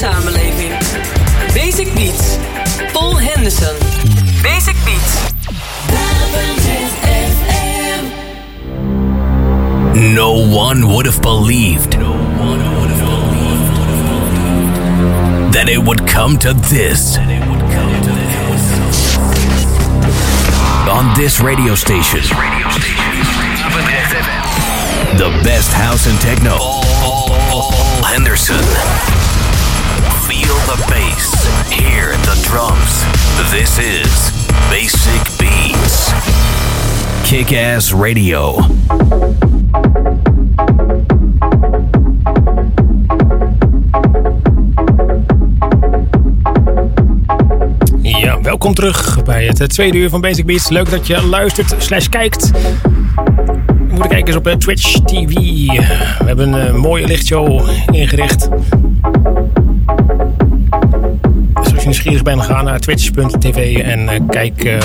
samenleving. Basic Beats. Paul Henderson. Basic Beats. No one would have believed that it would come to this. On this radio station, the best house and techno. Paul Henderson. Feel the bass, hear the drums. This is Basic Beats. Kick Ass Radio. Ja, welkom terug bij het tweede uur van Basic Beats. Leuk dat je luistert slash kijkt. Moet kijken op eh, Twitch TV. We hebben een eh, mooie lichtshow ingericht. Nieuwsgierig bent, ga naar twitch.tv en eh, kijk, eh, eh,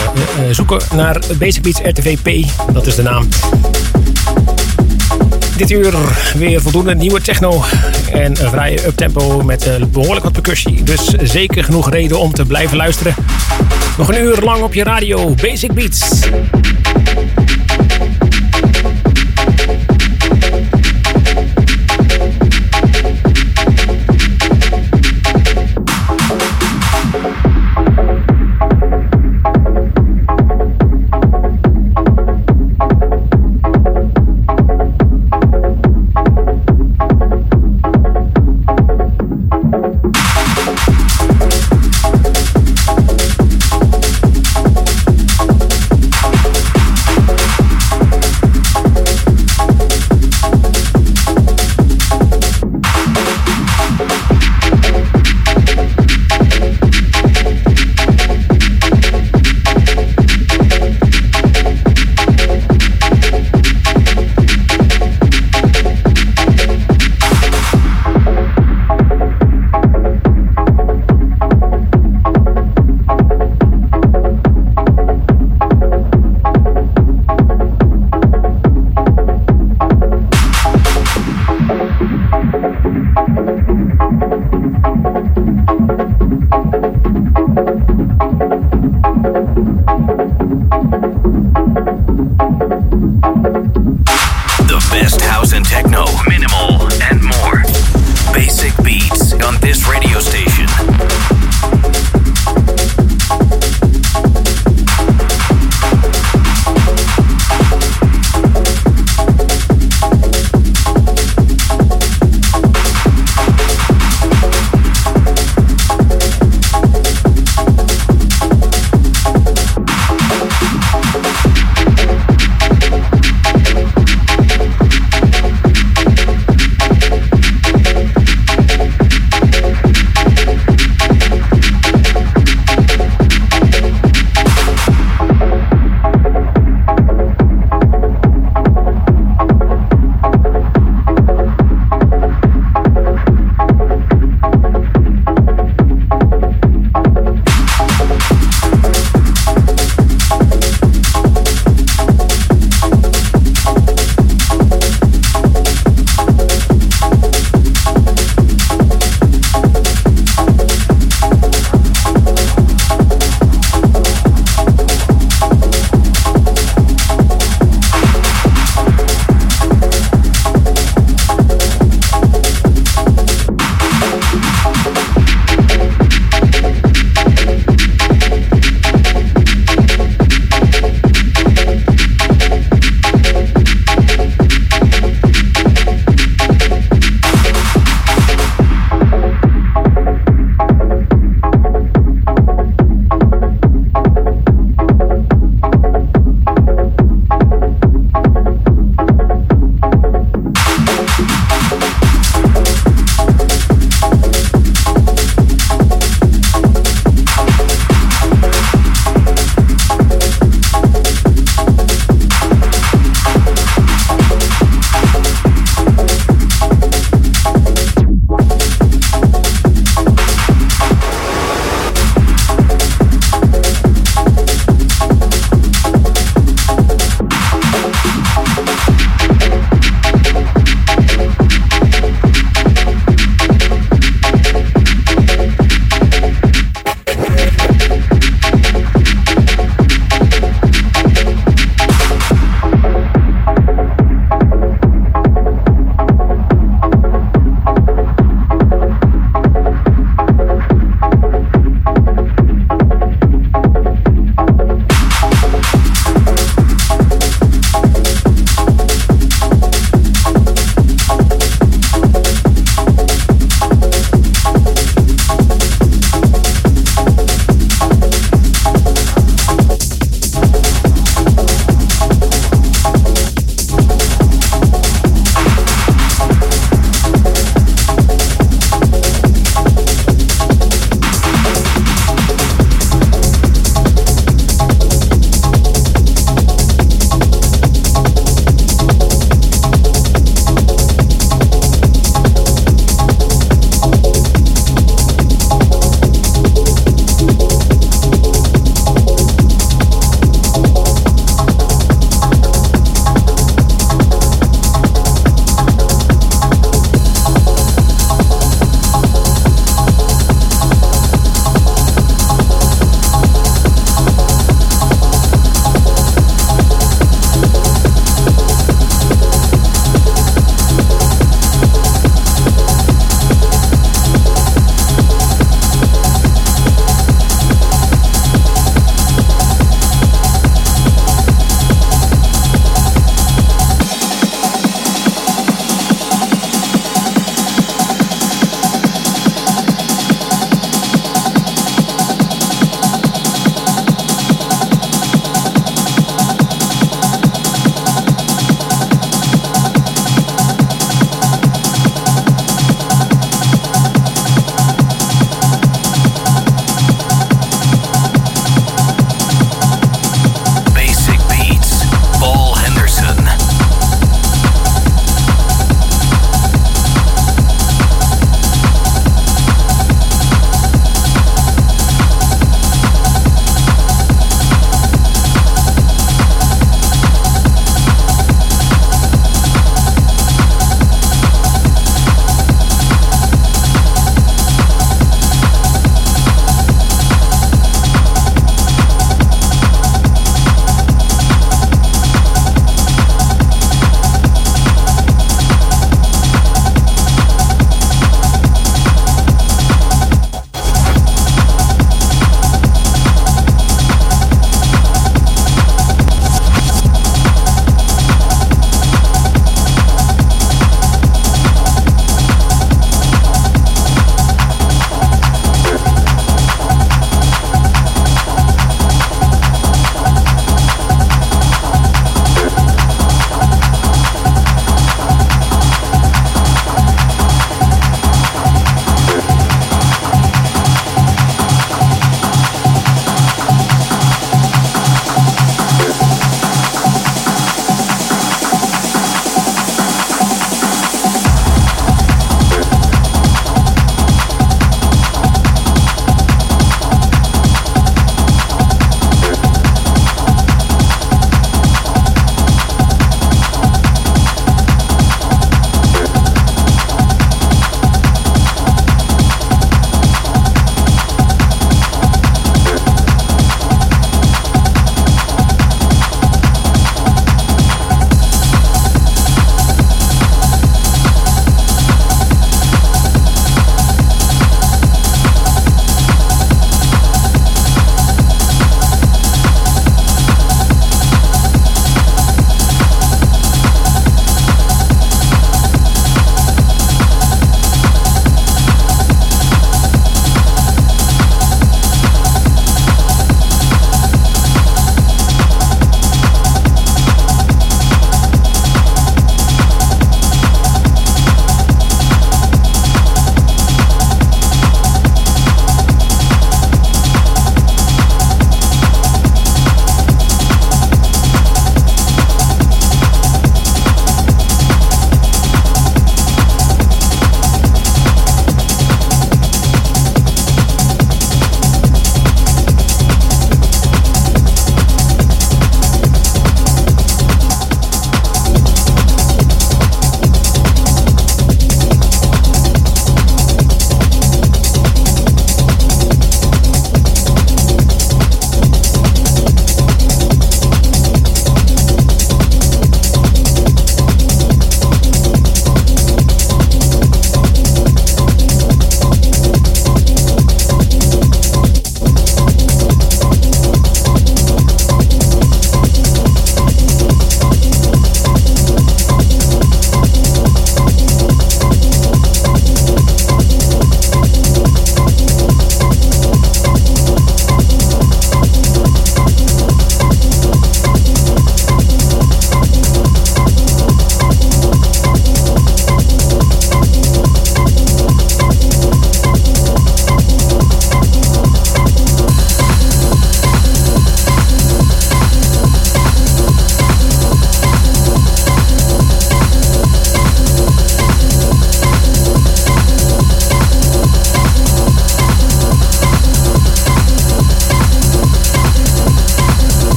zoeken naar Basic Beats RTVP. Dat is de naam. Dit uur weer voldoende nieuwe techno en een vrije uptempo met eh, behoorlijk wat percussie. Dus zeker genoeg reden om te blijven luisteren. Nog een uur lang op je radio, Basic Beats.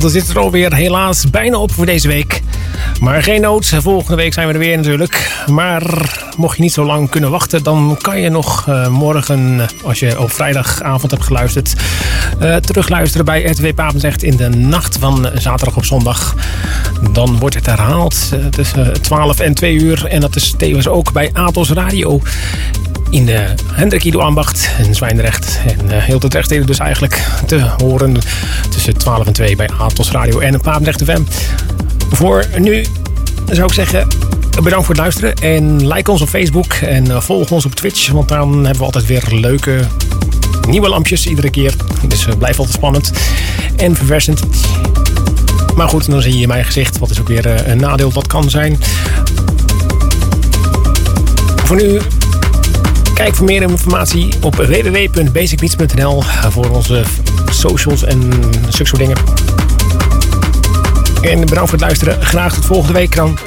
Dan zit er alweer helaas bijna op voor deze week. Maar geen nood, volgende week zijn we er weer natuurlijk. Maar mocht je niet zo lang kunnen wachten, dan kan je nog uh, morgen, als je op vrijdagavond hebt geluisterd, uh, terugluisteren bij RTW Papenzegt in de nacht van zaterdag op zondag. Dan wordt het herhaald tussen 12 en 2 uur. En dat is tevens ook bij Atos Radio in de Hendrik Ido Ambacht in Zwijndrecht. En uh, heel het rechtsteden dus eigenlijk te horen tussen 12 en 2 bij Atos Radio en Papendrecht FM. Voor nu zou ik zeggen, bedankt voor het luisteren. En like ons op Facebook en volg ons op Twitch. Want dan hebben we altijd weer leuke nieuwe lampjes iedere keer. Dus uh, blijf altijd spannend en verversend. Maar goed, dan zie je mijn gezicht. Wat is ook weer een nadeel wat kan zijn. Voor nu Kijk voor meer informatie op www.basicbeats.nl voor onze socials en zulke soort dingen. En bedankt voor het luisteren. Graag tot volgende week dan.